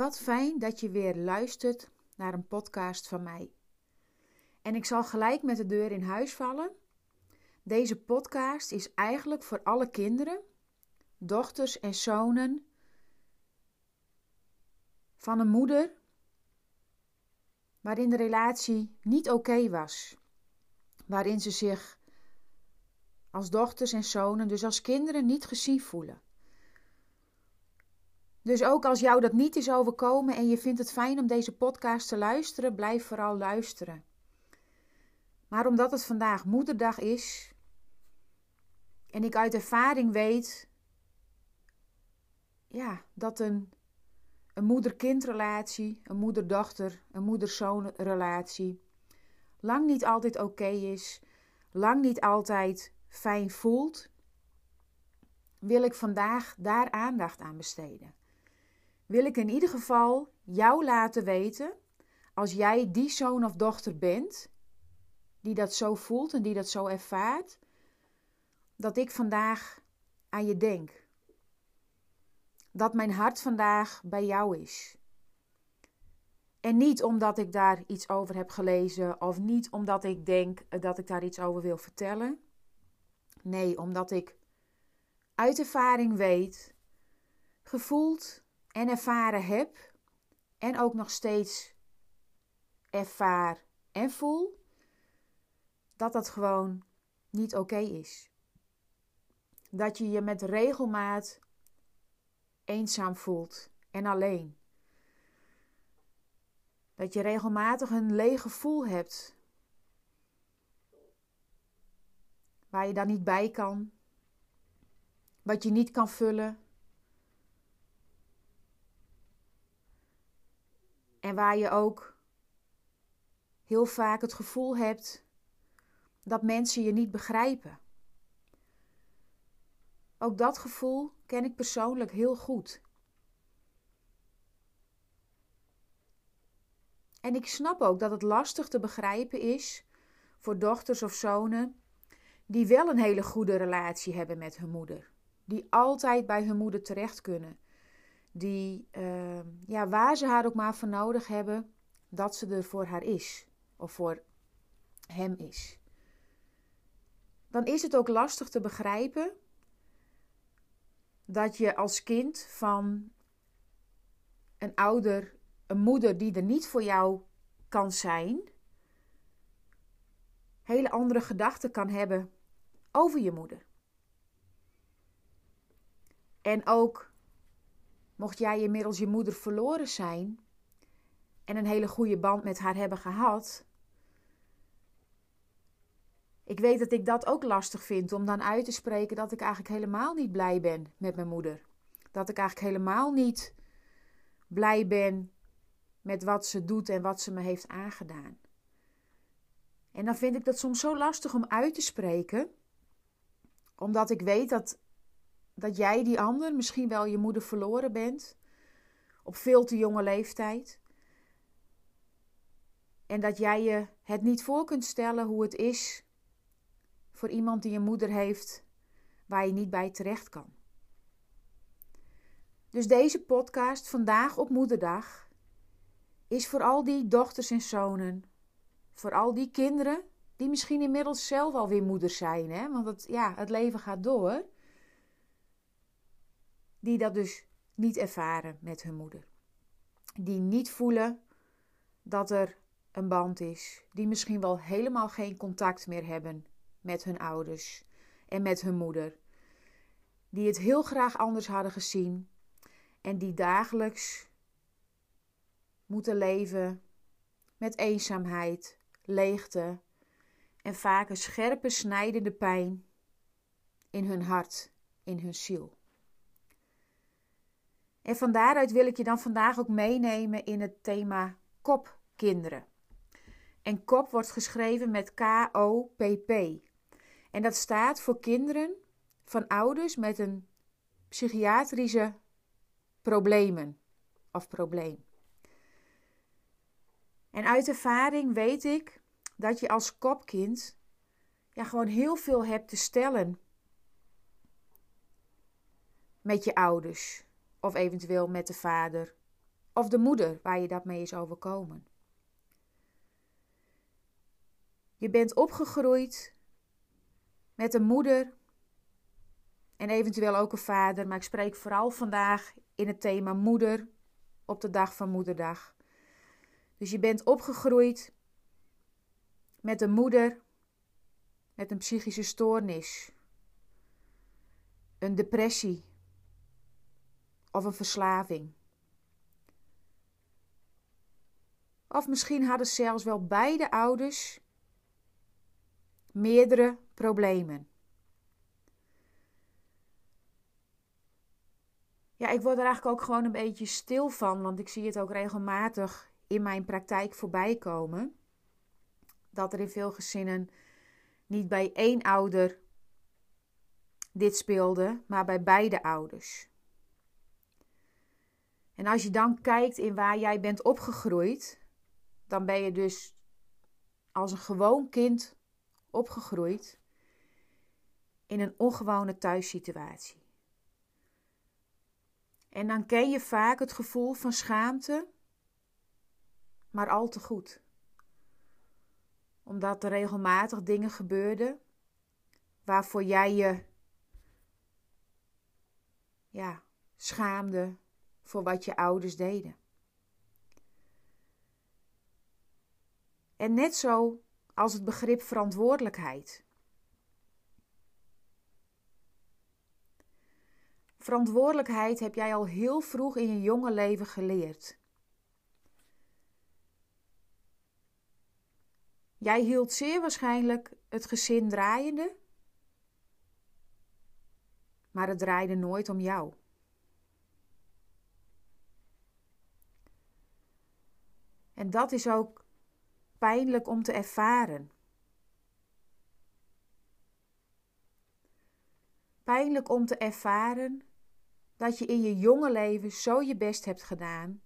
Wat fijn dat je weer luistert naar een podcast van mij. En ik zal gelijk met de deur in huis vallen. Deze podcast is eigenlijk voor alle kinderen, dochters en zonen van een moeder waarin de relatie niet oké was. Waarin ze zich als dochters en zonen, dus als kinderen, niet gezien voelen. Dus ook als jou dat niet is overkomen en je vindt het fijn om deze podcast te luisteren, blijf vooral luisteren. Maar omdat het vandaag Moederdag is en ik uit ervaring weet ja, dat een, een moeder-kindrelatie, een moeder-dochter, een moeder-zoon-relatie lang niet altijd oké is, lang niet altijd fijn voelt, wil ik vandaag daar aandacht aan besteden wil ik in ieder geval jou laten weten, als jij die zoon of dochter bent, die dat zo voelt en die dat zo ervaart, dat ik vandaag aan je denk. Dat mijn hart vandaag bij jou is. En niet omdat ik daar iets over heb gelezen of niet omdat ik denk dat ik daar iets over wil vertellen. Nee, omdat ik uit ervaring weet, gevoeld en ervaren heb en ook nog steeds ervaar en voel dat dat gewoon niet oké is. Dat je je met regelmaat eenzaam voelt en alleen. Dat je regelmatig een leeg gevoel hebt. Waar je dan niet bij kan. Wat je niet kan vullen. En waar je ook heel vaak het gevoel hebt dat mensen je niet begrijpen. Ook dat gevoel ken ik persoonlijk heel goed. En ik snap ook dat het lastig te begrijpen is voor dochters of zonen die wel een hele goede relatie hebben met hun moeder. Die altijd bij hun moeder terecht kunnen die, uh, ja, waar ze haar ook maar voor nodig hebben, dat ze er voor haar is of voor hem is. Dan is het ook lastig te begrijpen dat je als kind van een ouder, een moeder die er niet voor jou kan zijn, hele andere gedachten kan hebben over je moeder. En ook Mocht jij inmiddels je moeder verloren zijn en een hele goede band met haar hebben gehad. Ik weet dat ik dat ook lastig vind om dan uit te spreken dat ik eigenlijk helemaal niet blij ben met mijn moeder. Dat ik eigenlijk helemaal niet blij ben met wat ze doet en wat ze me heeft aangedaan. En dan vind ik dat soms zo lastig om uit te spreken, omdat ik weet dat dat jij die ander, misschien wel je moeder verloren bent, op veel te jonge leeftijd. En dat jij je het niet voor kunt stellen hoe het is voor iemand die een moeder heeft waar je niet bij terecht kan. Dus deze podcast vandaag op Moederdag is voor al die dochters en zonen, voor al die kinderen die misschien inmiddels zelf alweer moeder zijn, hè? want het, ja, het leven gaat door die dat dus niet ervaren met hun moeder. Die niet voelen dat er een band is. Die misschien wel helemaal geen contact meer hebben met hun ouders en met hun moeder. Die het heel graag anders hadden gezien en die dagelijks moeten leven met eenzaamheid, leegte en vaak een scherpe, snijdende pijn in hun hart, in hun ziel. En van daaruit wil ik je dan vandaag ook meenemen in het thema kopkinderen. En kop wordt geschreven met K-O-P-P. En dat staat voor kinderen van ouders met een psychiatrische problemen of probleem. En uit ervaring weet ik dat je als kopkind ja, gewoon heel veel hebt te stellen met je ouders, of eventueel met de vader of de moeder waar je dat mee is overkomen. Je bent opgegroeid met een moeder en eventueel ook een vader, maar ik spreek vooral vandaag in het thema moeder op de dag van Moederdag. Dus je bent opgegroeid met een moeder met een psychische stoornis, een depressie of een verslaving. Of misschien hadden zelfs wel beide ouders meerdere problemen. Ja, ik word er eigenlijk ook gewoon een beetje stil van, want ik zie het ook regelmatig in mijn praktijk voorbij komen. Dat er in veel gezinnen niet bij één ouder dit speelde, maar bij beide ouders. En als je dan kijkt in waar jij bent opgegroeid, dan ben je dus als een gewoon kind opgegroeid in een ongewone thuissituatie. En dan ken je vaak het gevoel van schaamte, maar al te goed. Omdat er regelmatig dingen gebeurden waarvoor jij je ja, schaamde voor wat je ouders deden. En net zo als het begrip verantwoordelijkheid. Verantwoordelijkheid heb jij al heel vroeg in je jonge leven geleerd. Jij hield zeer waarschijnlijk het gezin draaiende, maar het draaide nooit om jou. En dat is ook pijnlijk om te ervaren. Pijnlijk om te ervaren dat je in je jonge leven zo je best hebt gedaan,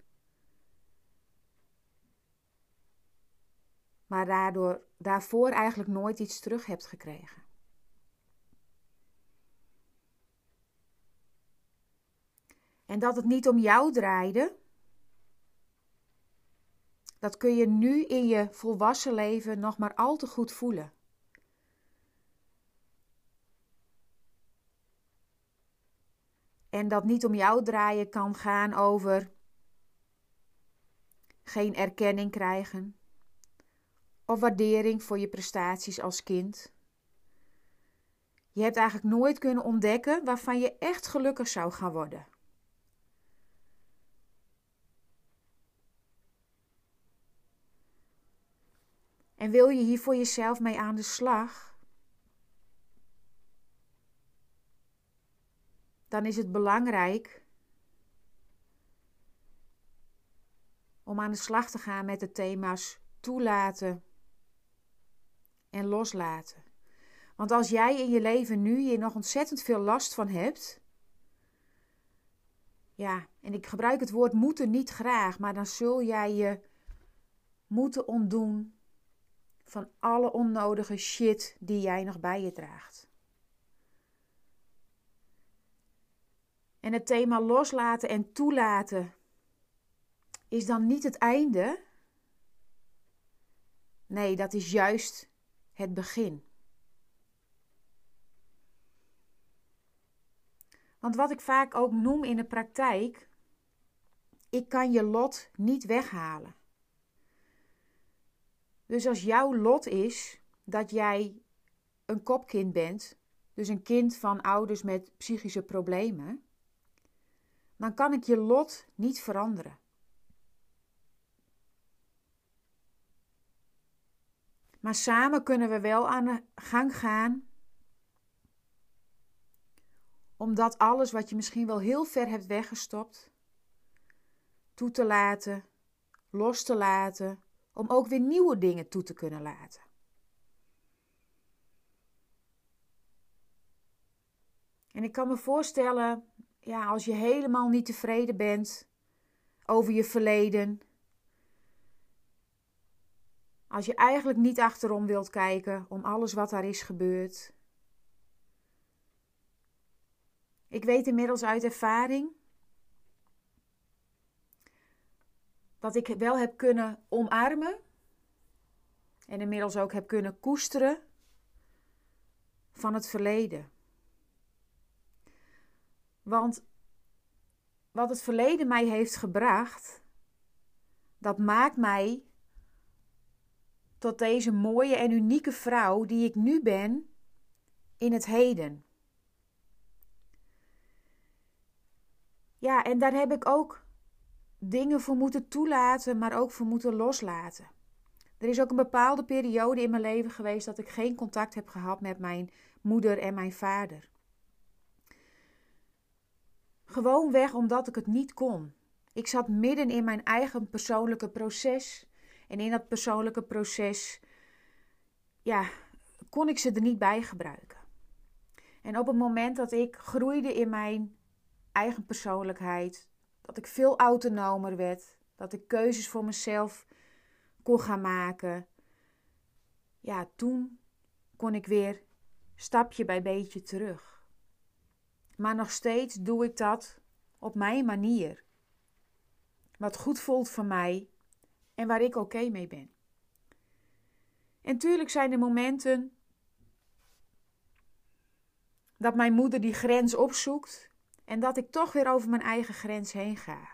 maar daardoor, daarvoor eigenlijk nooit iets terug hebt gekregen. En dat het niet om jou draaide, dat kun je nu in je volwassen leven nog maar al te goed voelen. En dat niet om jou draaien kan gaan over geen erkenning krijgen of waardering voor je prestaties als kind. Je hebt eigenlijk nooit kunnen ontdekken waarvan je echt gelukkig zou gaan worden. En wil je hier voor jezelf mee aan de slag? Dan is het belangrijk om aan de slag te gaan met de thema's toelaten en loslaten. Want als jij in je leven nu hier nog ontzettend veel last van hebt, ja, en ik gebruik het woord moeten niet graag, maar dan zul jij je moeten ontdoen van alle onnodige shit die jij nog bij je draagt. En het thema loslaten en toelaten is dan niet het einde. Nee, dat is juist het begin. Want wat ik vaak ook noem in de praktijk, ik kan je lot niet weghalen. Dus als jouw lot is dat jij een kopkind bent, dus een kind van ouders met psychische problemen, dan kan ik je lot niet veranderen. Maar samen kunnen we wel aan de gang gaan. Omdat alles wat je misschien wel heel ver hebt weggestopt, toe te laten, los te laten, om ook weer nieuwe dingen toe te kunnen laten. En ik kan me voorstellen, ja, als je helemaal niet tevreden bent over je verleden, als je eigenlijk niet achterom wilt kijken om alles wat daar is gebeurd. Ik weet inmiddels uit ervaring dat ik wel heb kunnen omarmen en inmiddels ook heb kunnen koesteren van het verleden. Want wat het verleden mij heeft gebracht, dat maakt mij tot deze mooie en unieke vrouw die ik nu ben in het heden. Ja, en daar heb ik ook dingen voor moeten toelaten, maar ook voor moeten loslaten. Er is ook een bepaalde periode in mijn leven geweest dat ik geen contact heb gehad met mijn moeder en mijn vader. Gewoon weg omdat ik het niet kon. Ik zat midden in mijn eigen persoonlijke proces. En in dat persoonlijke proces, ja, kon ik ze er niet bij gebruiken. En op het moment dat ik groeide in mijn eigen persoonlijkheid, dat ik veel autonomer werd, dat ik keuzes voor mezelf kon gaan maken, ja, toen kon ik weer stapje bij beetje terug. Maar nog steeds doe ik dat op mijn manier. Wat goed voelt voor mij en waar ik oké mee ben. En tuurlijk zijn er momenten dat mijn moeder die grens opzoekt en dat ik toch weer over mijn eigen grens heen ga.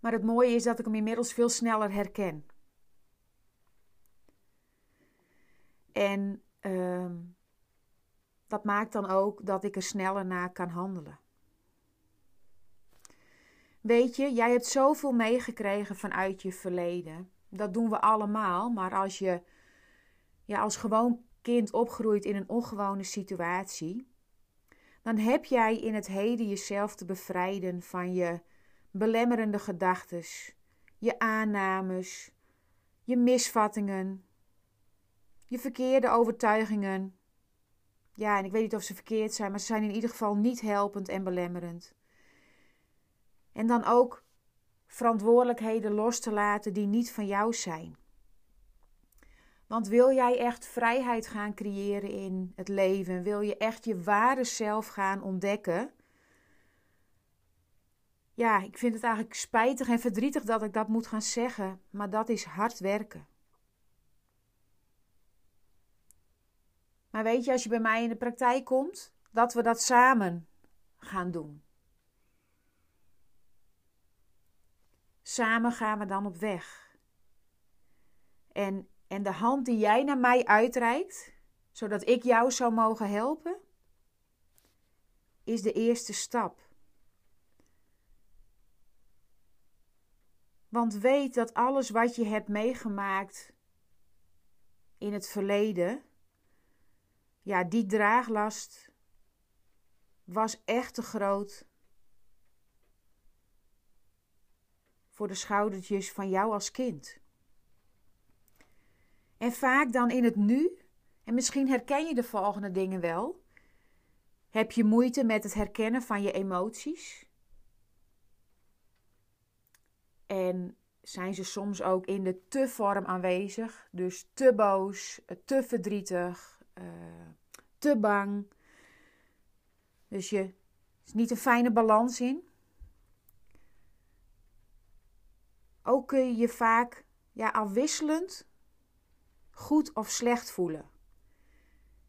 Maar het mooie is dat ik hem inmiddels veel sneller herken. En uh, dat maakt dan ook dat ik er sneller naar kan handelen. Weet je, jij hebt zoveel meegekregen vanuit je verleden. Dat doen we allemaal. Maar als je ja, als gewoon kind opgroeit in een ongewone situatie, dan heb jij in het heden jezelf te bevrijden van je belemmerende gedachten, je aannames, je misvattingen, je verkeerde overtuigingen. Ja, en ik weet niet of ze verkeerd zijn, maar ze zijn in ieder geval niet helpend en belemmerend. En dan ook verantwoordelijkheden los te laten die niet van jou zijn. Want wil jij echt vrijheid gaan creëren in het leven? Wil je echt je ware zelf gaan ontdekken? Ja, ik vind het eigenlijk spijtig en verdrietig dat ik dat moet gaan zeggen, maar dat is hard werken. Maar weet je, als je bij mij in de praktijk komt, dat we dat samen gaan doen. Samen gaan we dan op weg. En, en de hand die jij naar mij uitreikt, zodat ik jou zou mogen helpen, is de eerste stap. Want weet dat alles wat je hebt meegemaakt in het verleden, ja, die draaglast was echt te groot voor de schoudertjes van jou als kind. En vaak dan in het nu, en misschien herken je de volgende dingen wel, heb je moeite met het herkennen van je emoties. En zijn ze soms ook in de te vorm aanwezig, dus te boos, te verdrietig, uh, te bang. Dus je is niet een fijne balans in. Ook kun je je vaak ja, afwisselend goed of slecht voelen.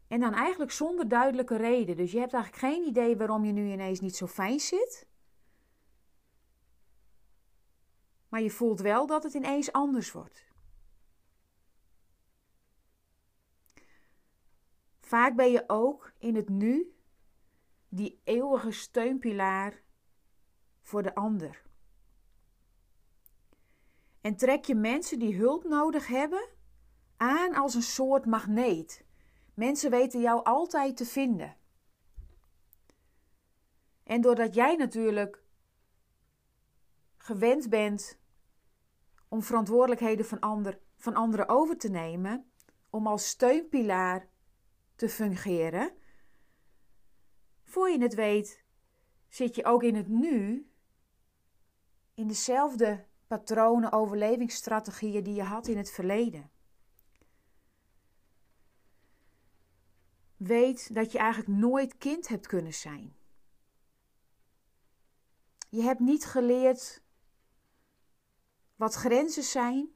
En dan eigenlijk zonder duidelijke reden. Dus je hebt eigenlijk geen idee waarom je nu ineens niet zo fijn zit. Maar je voelt wel dat het ineens anders wordt. Vaak ben je ook in het nu die eeuwige steunpilaar voor de ander. En trek je mensen die hulp nodig hebben aan als een soort magneet. Mensen weten jou altijd te vinden. En doordat jij natuurlijk gewend bent om verantwoordelijkheden van, ander, van anderen over te nemen, om als steunpilaar te fungeren. Voor je het weet, zit je ook in het nu in dezelfde patronen, overlevingsstrategieën die je had in het verleden. Weet dat je eigenlijk nooit kind hebt kunnen zijn. Je hebt niet geleerd wat grenzen zijn.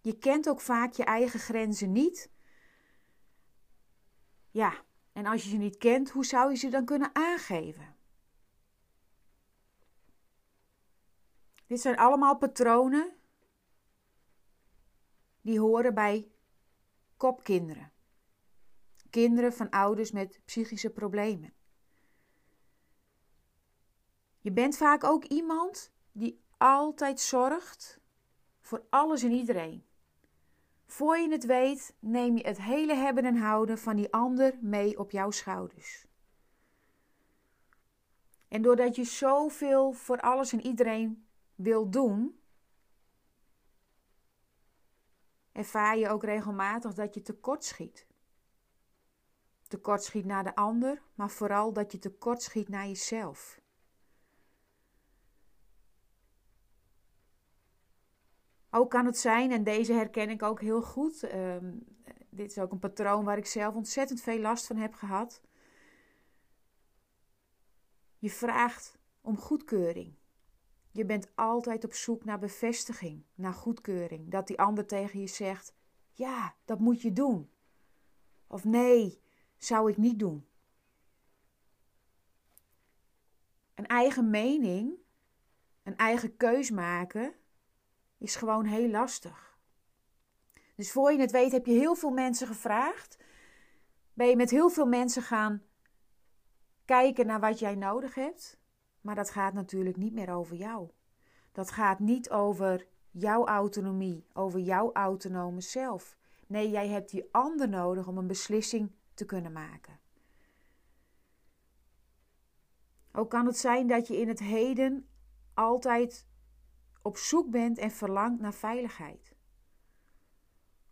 Je kent ook vaak je eigen grenzen niet. Ja, en als je ze niet kent, hoe zou je ze dan kunnen aangeven? Dit zijn allemaal patronen die horen bij kopkinderen. Kinderen van ouders met psychische problemen. Je bent vaak ook iemand die altijd zorgt voor alles en iedereen. Voor je het weet, neem je het hele hebben en houden van die ander mee op jouw schouders. En doordat je zoveel voor alles en iedereen wil doen, ervaar je ook regelmatig dat je tekort schiet. Tekort schiet naar de ander, maar vooral dat je tekort schiet naar jezelf. Ook kan het zijn, en deze herken ik ook heel goed. Ehm, dit is ook een patroon waar ik zelf ontzettend veel last van heb gehad. Je vraagt om goedkeuring. Je bent altijd op zoek naar bevestiging, naar goedkeuring. Dat die ander tegen je zegt: Ja, dat moet je doen. Of nee, zou ik niet doen. Een eigen mening, een eigen keus maken, is gewoon heel lastig. Dus voor je het weet heb je heel veel mensen gevraagd. Ben je met heel veel mensen gaan kijken naar wat jij nodig hebt. Maar dat gaat natuurlijk niet meer over jou. Dat gaat niet over jouw autonomie, over jouw autonome zelf. Nee, jij hebt die ander nodig om een beslissing te kunnen maken. Ook kan het zijn dat je in het heden altijd op zoek bent en verlangt naar veiligheid.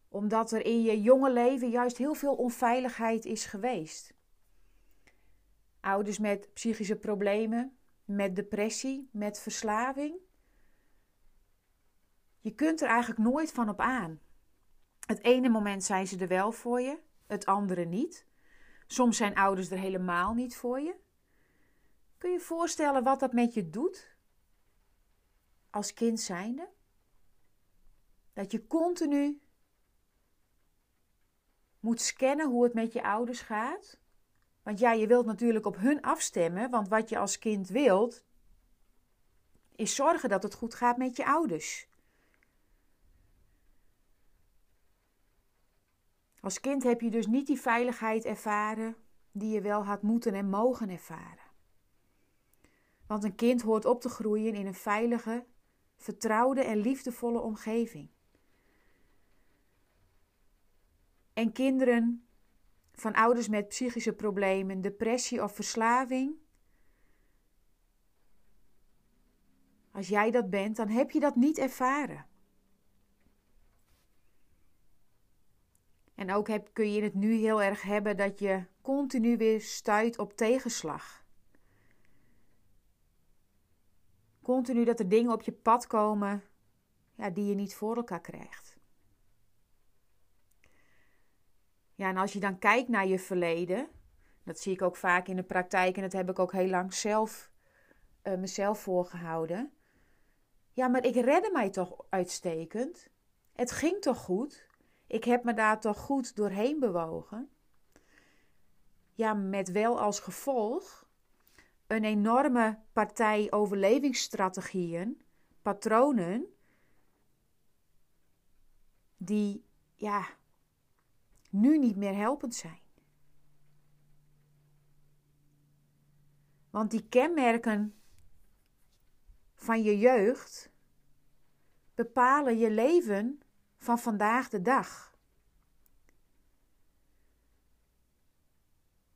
Omdat er in je jonge leven juist heel veel onveiligheid is geweest. Ouders met psychische problemen, met depressie, met verslaving. Je kunt er eigenlijk nooit van op aan. Het ene moment zijn ze er wel voor je, het andere niet. Soms zijn ouders er helemaal niet voor je. Kun je je voorstellen wat dat met je doet? als kind zijnde. Dat je continu moet scannen hoe het met je ouders gaat. Want ja, je wilt natuurlijk op hun afstemmen, want wat je als kind wilt, is zorgen dat het goed gaat met je ouders. Als kind heb je dus niet die veiligheid ervaren die je wel had moeten en mogen ervaren. Want een kind hoort op te groeien in een veilige, vertrouwde en liefdevolle omgeving. En kinderen van ouders met psychische problemen, depressie of verslaving. Als jij dat bent, dan heb je dat niet ervaren. En ook heb, kun je het nu heel erg hebben dat je continu weer stuit op tegenslag. Continu dat er dingen op je pad komen ja, die je niet voor elkaar krijgt. Ja, en als je dan kijkt naar je verleden, dat zie ik ook vaak in de praktijk en dat heb ik ook heel lang zelf uh, mezelf voorgehouden. Ja, maar ik redde mij toch uitstekend. Het ging toch goed? Ik heb me daar toch goed doorheen bewogen? Ja, met wel als gevolg een enorme partij overlevingsstrategieën, patronen, die ja, nu niet meer helpend zijn. Want die kenmerken van je jeugd bepalen je leven van vandaag de dag.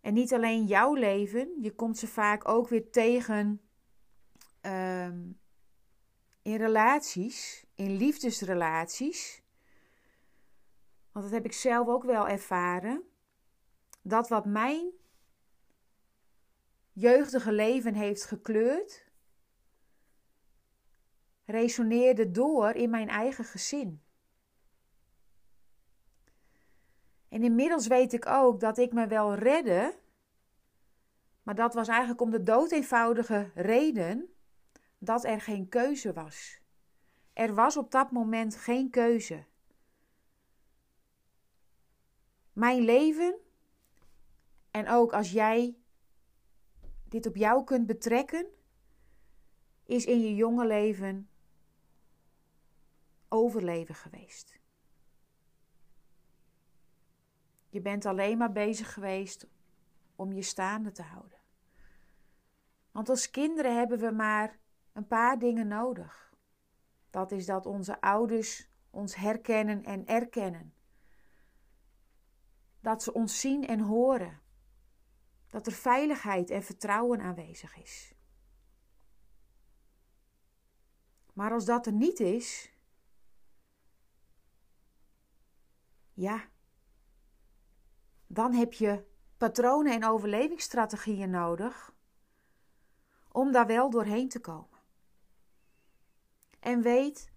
En niet alleen jouw leven, je komt ze vaak ook weer tegen um, in relaties, in liefdesrelaties, want dat heb ik zelf ook wel ervaren, dat wat mijn jeugdige leven heeft gekleurd, resoneerde door in mijn eigen gezin. En inmiddels weet ik ook dat ik me wel redde, maar dat was eigenlijk om de doodeenvoudige reden dat er geen keuze was. Er was op dat moment geen keuze. Mijn leven, en ook als jij dit op jou kunt betrekken, is in je jonge leven overleven geweest. Je bent alleen maar bezig geweest om je staande te houden. Want als kinderen hebben we maar een paar dingen nodig. Dat is dat onze ouders ons herkennen en erkennen. Dat ze ons zien en horen. Dat er veiligheid en vertrouwen aanwezig is. Maar als dat er niet is, ja, dan heb je patronen en overlevingsstrategieën nodig om daar wel doorheen te komen. En weet,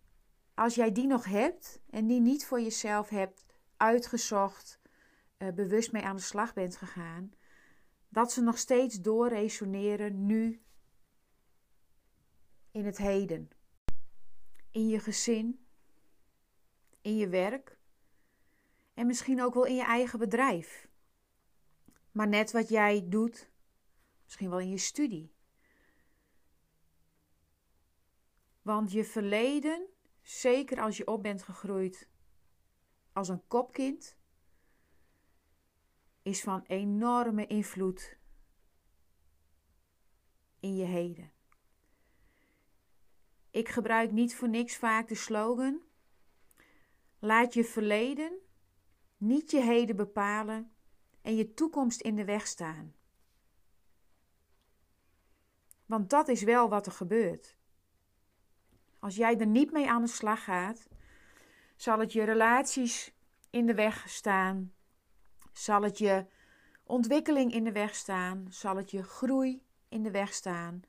als jij die nog hebt en die niet voor jezelf hebt uitgezocht, uh, bewust mee aan de slag bent gegaan, dat ze nog steeds doorresoneren nu in het heden. In je gezin, in je werk en misschien ook wel in je eigen bedrijf. Maar net wat jij doet, misschien wel in je studie. Want je verleden, zeker als je op bent gegroeid als een kopkind, is van enorme invloed in je heden. Ik gebruik niet voor niks vaak de slogan: Laat je verleden niet je heden bepalen en je toekomst in de weg staan. Want dat is wel wat er gebeurt. Als jij er niet mee aan de slag gaat, zal het je relaties in de weg staan. Zal het je ontwikkeling in de weg staan? Zal het je groei in de weg staan?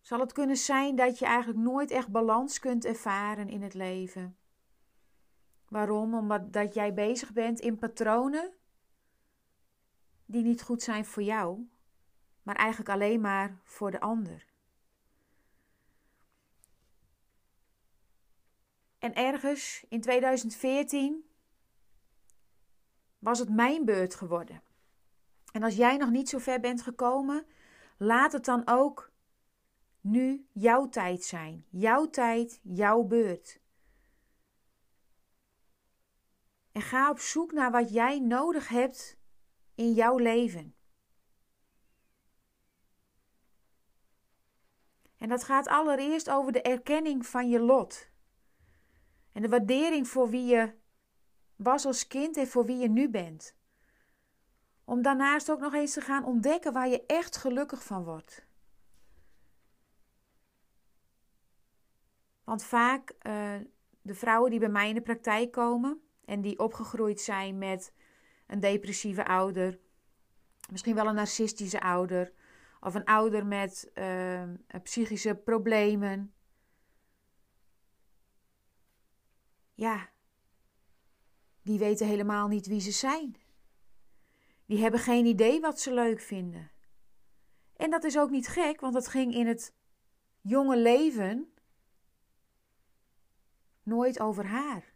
Zal het kunnen zijn dat je eigenlijk nooit echt balans kunt ervaren in het leven? Waarom? Omdat dat jij bezig bent in patronen die niet goed zijn voor jou, maar eigenlijk alleen maar voor de ander. En ergens in 2014 was het mijn beurt geworden. En als jij nog niet zo ver bent gekomen, laat het dan ook nu jouw tijd zijn. Jouw tijd, jouw beurt. En ga op zoek naar wat jij nodig hebt in jouw leven. En dat gaat allereerst over de erkenning van je lot. En de waardering voor wie je was als kind en voor wie je nu bent. Om daarnaast ook nog eens te gaan ontdekken waar je echt gelukkig van wordt. Want vaak uh, de vrouwen die bij mij in de praktijk komen en die opgegroeid zijn met een depressieve ouder, misschien wel een narcistische ouder, of een ouder met uh, psychische problemen, ja, die weten helemaal niet wie ze zijn. Die hebben geen idee wat ze leuk vinden. En dat is ook niet gek, want het ging in het jonge leven nooit over haar.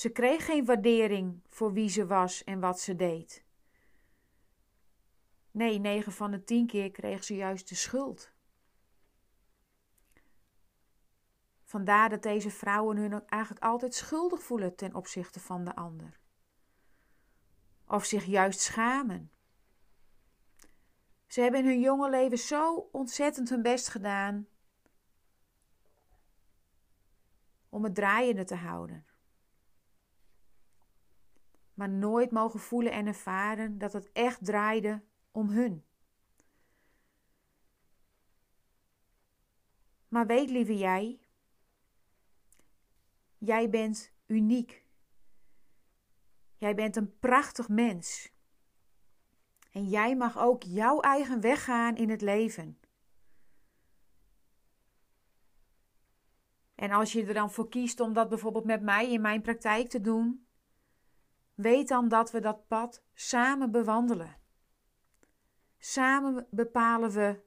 Ze kreeg geen waardering voor wie ze was en wat ze deed. Nee, negen van de tien keer kreeg ze juist de schuld. Vandaar dat deze vrouwen hun eigenlijk altijd schuldig voelen ten opzichte van de ander. Of zich juist schamen. Ze hebben in hun jonge leven zo ontzettend hun best gedaan om het draaiende te houden. Maar nooit mogen voelen en ervaren dat het echt draaide om hun. Maar weet, lieve jij, jij bent uniek. Jij bent een prachtig mens. En jij mag ook jouw eigen weg gaan in het leven. En als je er dan voor kiest om dat bijvoorbeeld met mij in mijn praktijk te doen, weet dan dat we dat pad samen bewandelen. Samen bepalen we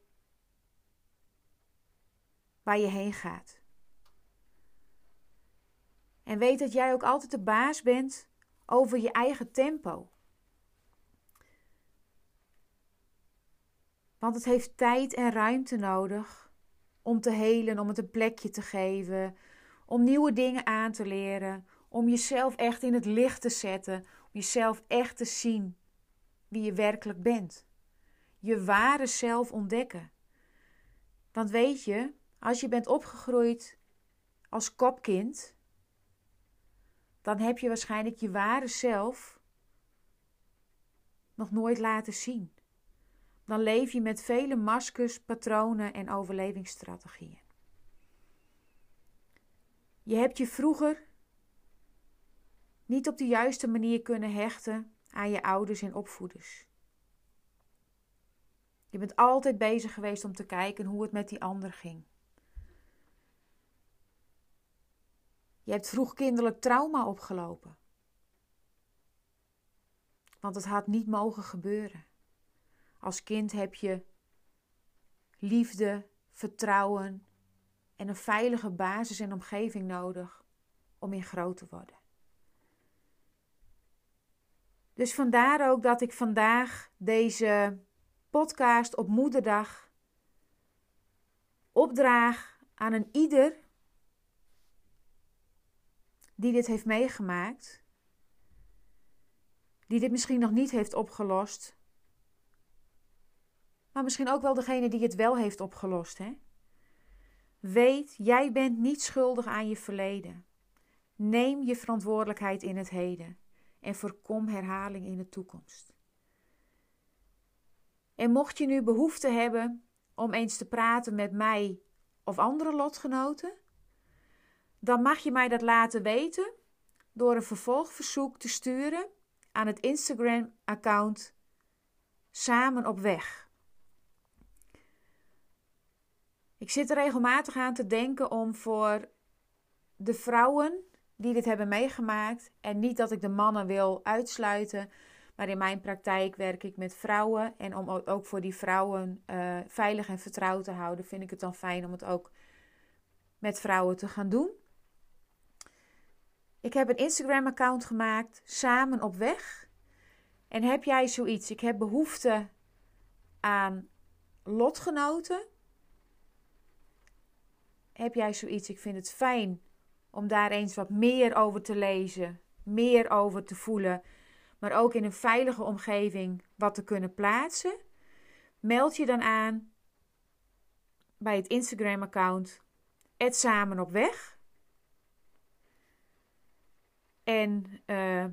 waar je heen gaat. En weet dat jij ook altijd de baas bent over je eigen tempo. Want het heeft tijd en ruimte nodig om te helen, om het een plekje te geven, om nieuwe dingen aan te leren, om jezelf echt in het licht te zetten, om jezelf echt te zien wie je werkelijk bent. Je ware zelf ontdekken. Want weet je, als je bent opgegroeid als kopkind, dan heb je waarschijnlijk je ware zelf nog nooit laten zien. Dan leef je met vele maskers, patronen en overlevingsstrategieën. Je hebt je vroeger niet op de juiste manier kunnen hechten aan je ouders en opvoeders. Je bent altijd bezig geweest om te kijken hoe het met die ander ging. Je hebt vroeg kinderlijk trauma opgelopen. Want het had niet mogen gebeuren. Als kind heb je liefde, vertrouwen en een veilige basis en omgeving nodig om in groot te worden. Dus vandaar ook dat ik vandaag deze podcast op Moederdag opdraag aan een ieder die dit heeft meegemaakt, die dit misschien nog niet heeft opgelost, maar misschien ook wel degene die het wel heeft opgelost. Hè? Weet, jij bent niet schuldig aan je verleden. Neem je verantwoordelijkheid in het heden en voorkom herhaling in de toekomst. En mocht je nu behoefte hebben om eens te praten met mij of andere lotgenoten, dan mag je mij dat laten weten door een vervolgverzoek te sturen aan het Instagram-account Samen op Weg. Ik zit er regelmatig aan te denken om voor de vrouwen die dit hebben meegemaakt, en niet dat ik de mannen wil uitsluiten, maar in mijn praktijk werk ik met vrouwen. En om ook voor die vrouwen uh, veilig en vertrouwd te houden, vind ik het dan fijn om het ook met vrouwen te gaan doen. Ik heb een Instagram-account gemaakt, Samen op Weg. En heb jij zoiets? Ik heb behoefte aan lotgenoten. Heb jij zoiets? Ik vind het fijn om daar eens wat meer over te lezen, meer over te voelen, maar ook in een veilige omgeving wat te kunnen plaatsen. Meld je dan aan bij het Instagram-account Samen op Weg. En uh,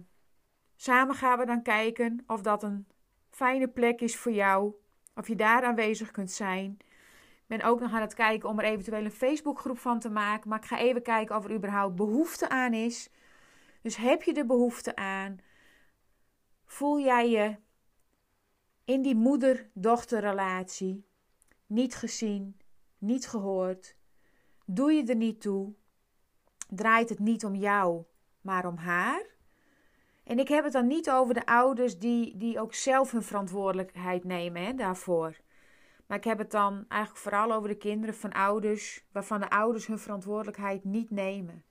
samen gaan we dan kijken of dat een fijne plek is voor jou. Of je daar aanwezig kunt zijn. Ben ook nog aan het kijken om er eventueel een Facebookgroep van te maken. Maar ik ga even kijken of er überhaupt behoefte aan is. Dus heb je de behoefte aan? Voel jij je in die moeder-dochterrelatie niet gezien, niet gehoord? Doe je er niet toe? Draait het niet om jou, maar om haar. En ik heb het dan niet over de ouders die, die ook zelf hun verantwoordelijkheid nemen hè, daarvoor. Maar ik heb het dan eigenlijk vooral over de kinderen van ouders waarvan de ouders hun verantwoordelijkheid niet nemen.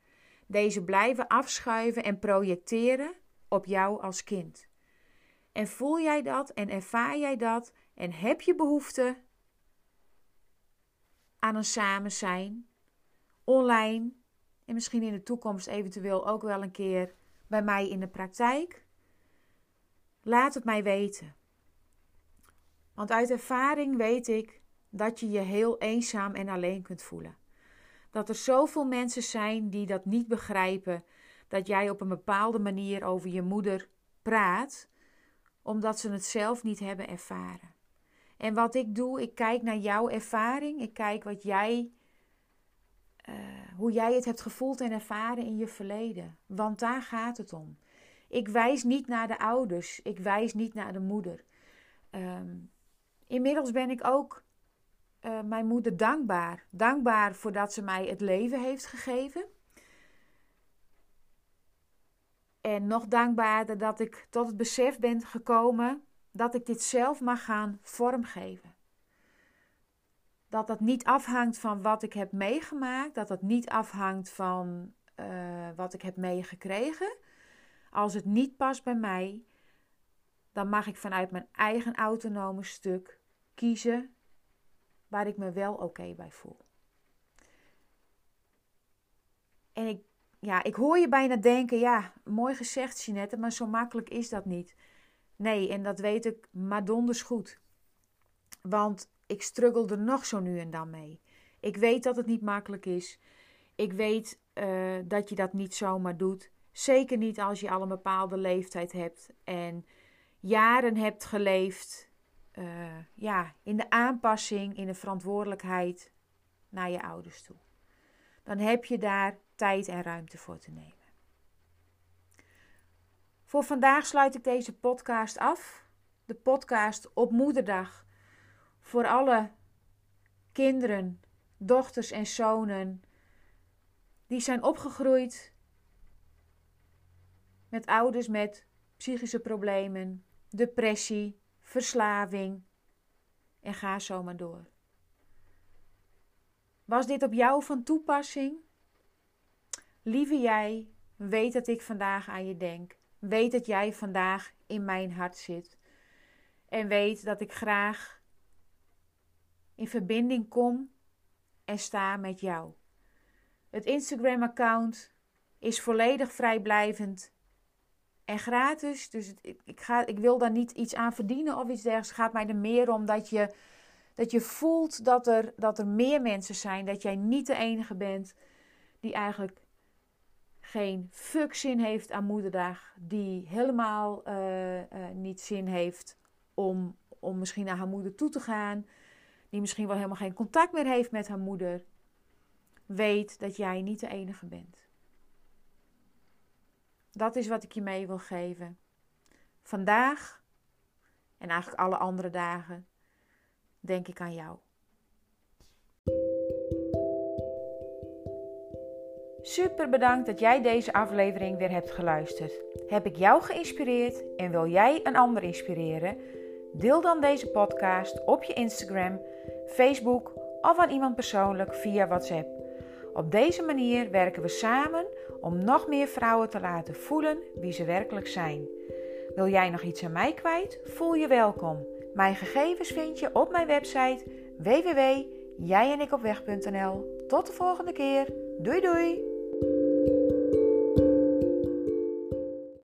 Deze blijven afschuiven en projecteren op jou als kind. En voel jij dat en ervaar jij dat en heb je behoefte aan een samen zijn, online, en misschien in de toekomst eventueel ook wel een keer bij mij in de praktijk. Laat het mij weten. Want uit ervaring weet ik dat je je heel eenzaam en alleen kunt voelen. Dat er zoveel mensen zijn die dat niet begrijpen, dat jij op een bepaalde manier over je moeder praat, omdat ze het zelf niet hebben ervaren. En wat ik doe, ik kijk naar jouw ervaring, ik kijk wat jij hoe jij het hebt gevoeld en ervaren in je verleden. Want daar gaat het om. Ik wijs niet naar de ouders, ik wijs niet naar de moeder. Ehm, inmiddels ben ik ook uh, mijn moeder dankbaar. Dankbaar voordat ze mij het leven heeft gegeven. En nog dankbaarder dat ik tot het besef ben gekomen dat ik dit zelf mag gaan vormgeven. Dat dat niet afhangt van wat ik heb meegemaakt, dat dat niet afhangt van uh, wat ik heb meegekregen. Als het niet past bij mij, dan mag ik vanuit mijn eigen autonome stuk kiezen waar ik me wel oké bij voel. En ik, ja, ik hoor je bijna denken, ja, mooi gezegd Jeanette, maar zo makkelijk is dat niet. Nee, en dat weet ik maar donders goed. Want ik struggle er nog zo nu en dan mee. Ik weet dat het niet makkelijk is. Ik weet uh, dat je dat niet zomaar doet. Zeker niet als je al een bepaalde leeftijd hebt en jaren hebt geleefd uh, ja, in de aanpassing, in de verantwoordelijkheid naar je ouders toe. Dan heb je daar tijd en ruimte voor te nemen. Voor vandaag sluit ik deze podcast af. De podcast op Moederdag. Voor alle kinderen, dochters en zonen die zijn opgegroeid met ouders met psychische problemen, depressie, verslaving en ga zo maar door. Was dit op jou van toepassing? Lieve jij, weet dat ik vandaag aan je denk. Weet dat jij vandaag in mijn hart zit. En weet dat ik graag in verbinding kom en sta met jou. Het Instagram-account is volledig vrijblijvend en gratis. Dus ik, ik, ga, ik wil daar niet iets aan verdienen of iets dergelijks. Het gaat mij er meer om dat je, dat je voelt dat er, dat er meer mensen zijn. Dat jij niet de enige bent die eigenlijk geen fuck zin heeft aan moederdag. Die helemaal uh, uh, niet zin heeft om, om misschien naar haar moeder toe te gaan. Die misschien wel helemaal geen contact meer heeft met haar moeder. Weet dat jij niet de enige bent. Dat is wat ik je mee wil geven. Vandaag en eigenlijk alle andere dagen denk ik aan jou. Super bedankt dat jij deze aflevering weer hebt geluisterd. Heb ik jou geïnspireerd en wil jij een ander inspireren? Deel dan deze podcast op je Instagram, Facebook of aan iemand persoonlijk via WhatsApp. Op deze manier werken we samen om nog meer vrouwen te laten voelen wie ze werkelijk zijn. Wil jij nog iets aan mij kwijt? Voel je welkom. Mijn gegevens vind je op mijn website www.jijenikopweg.nl. Tot de volgende keer. Doei doei!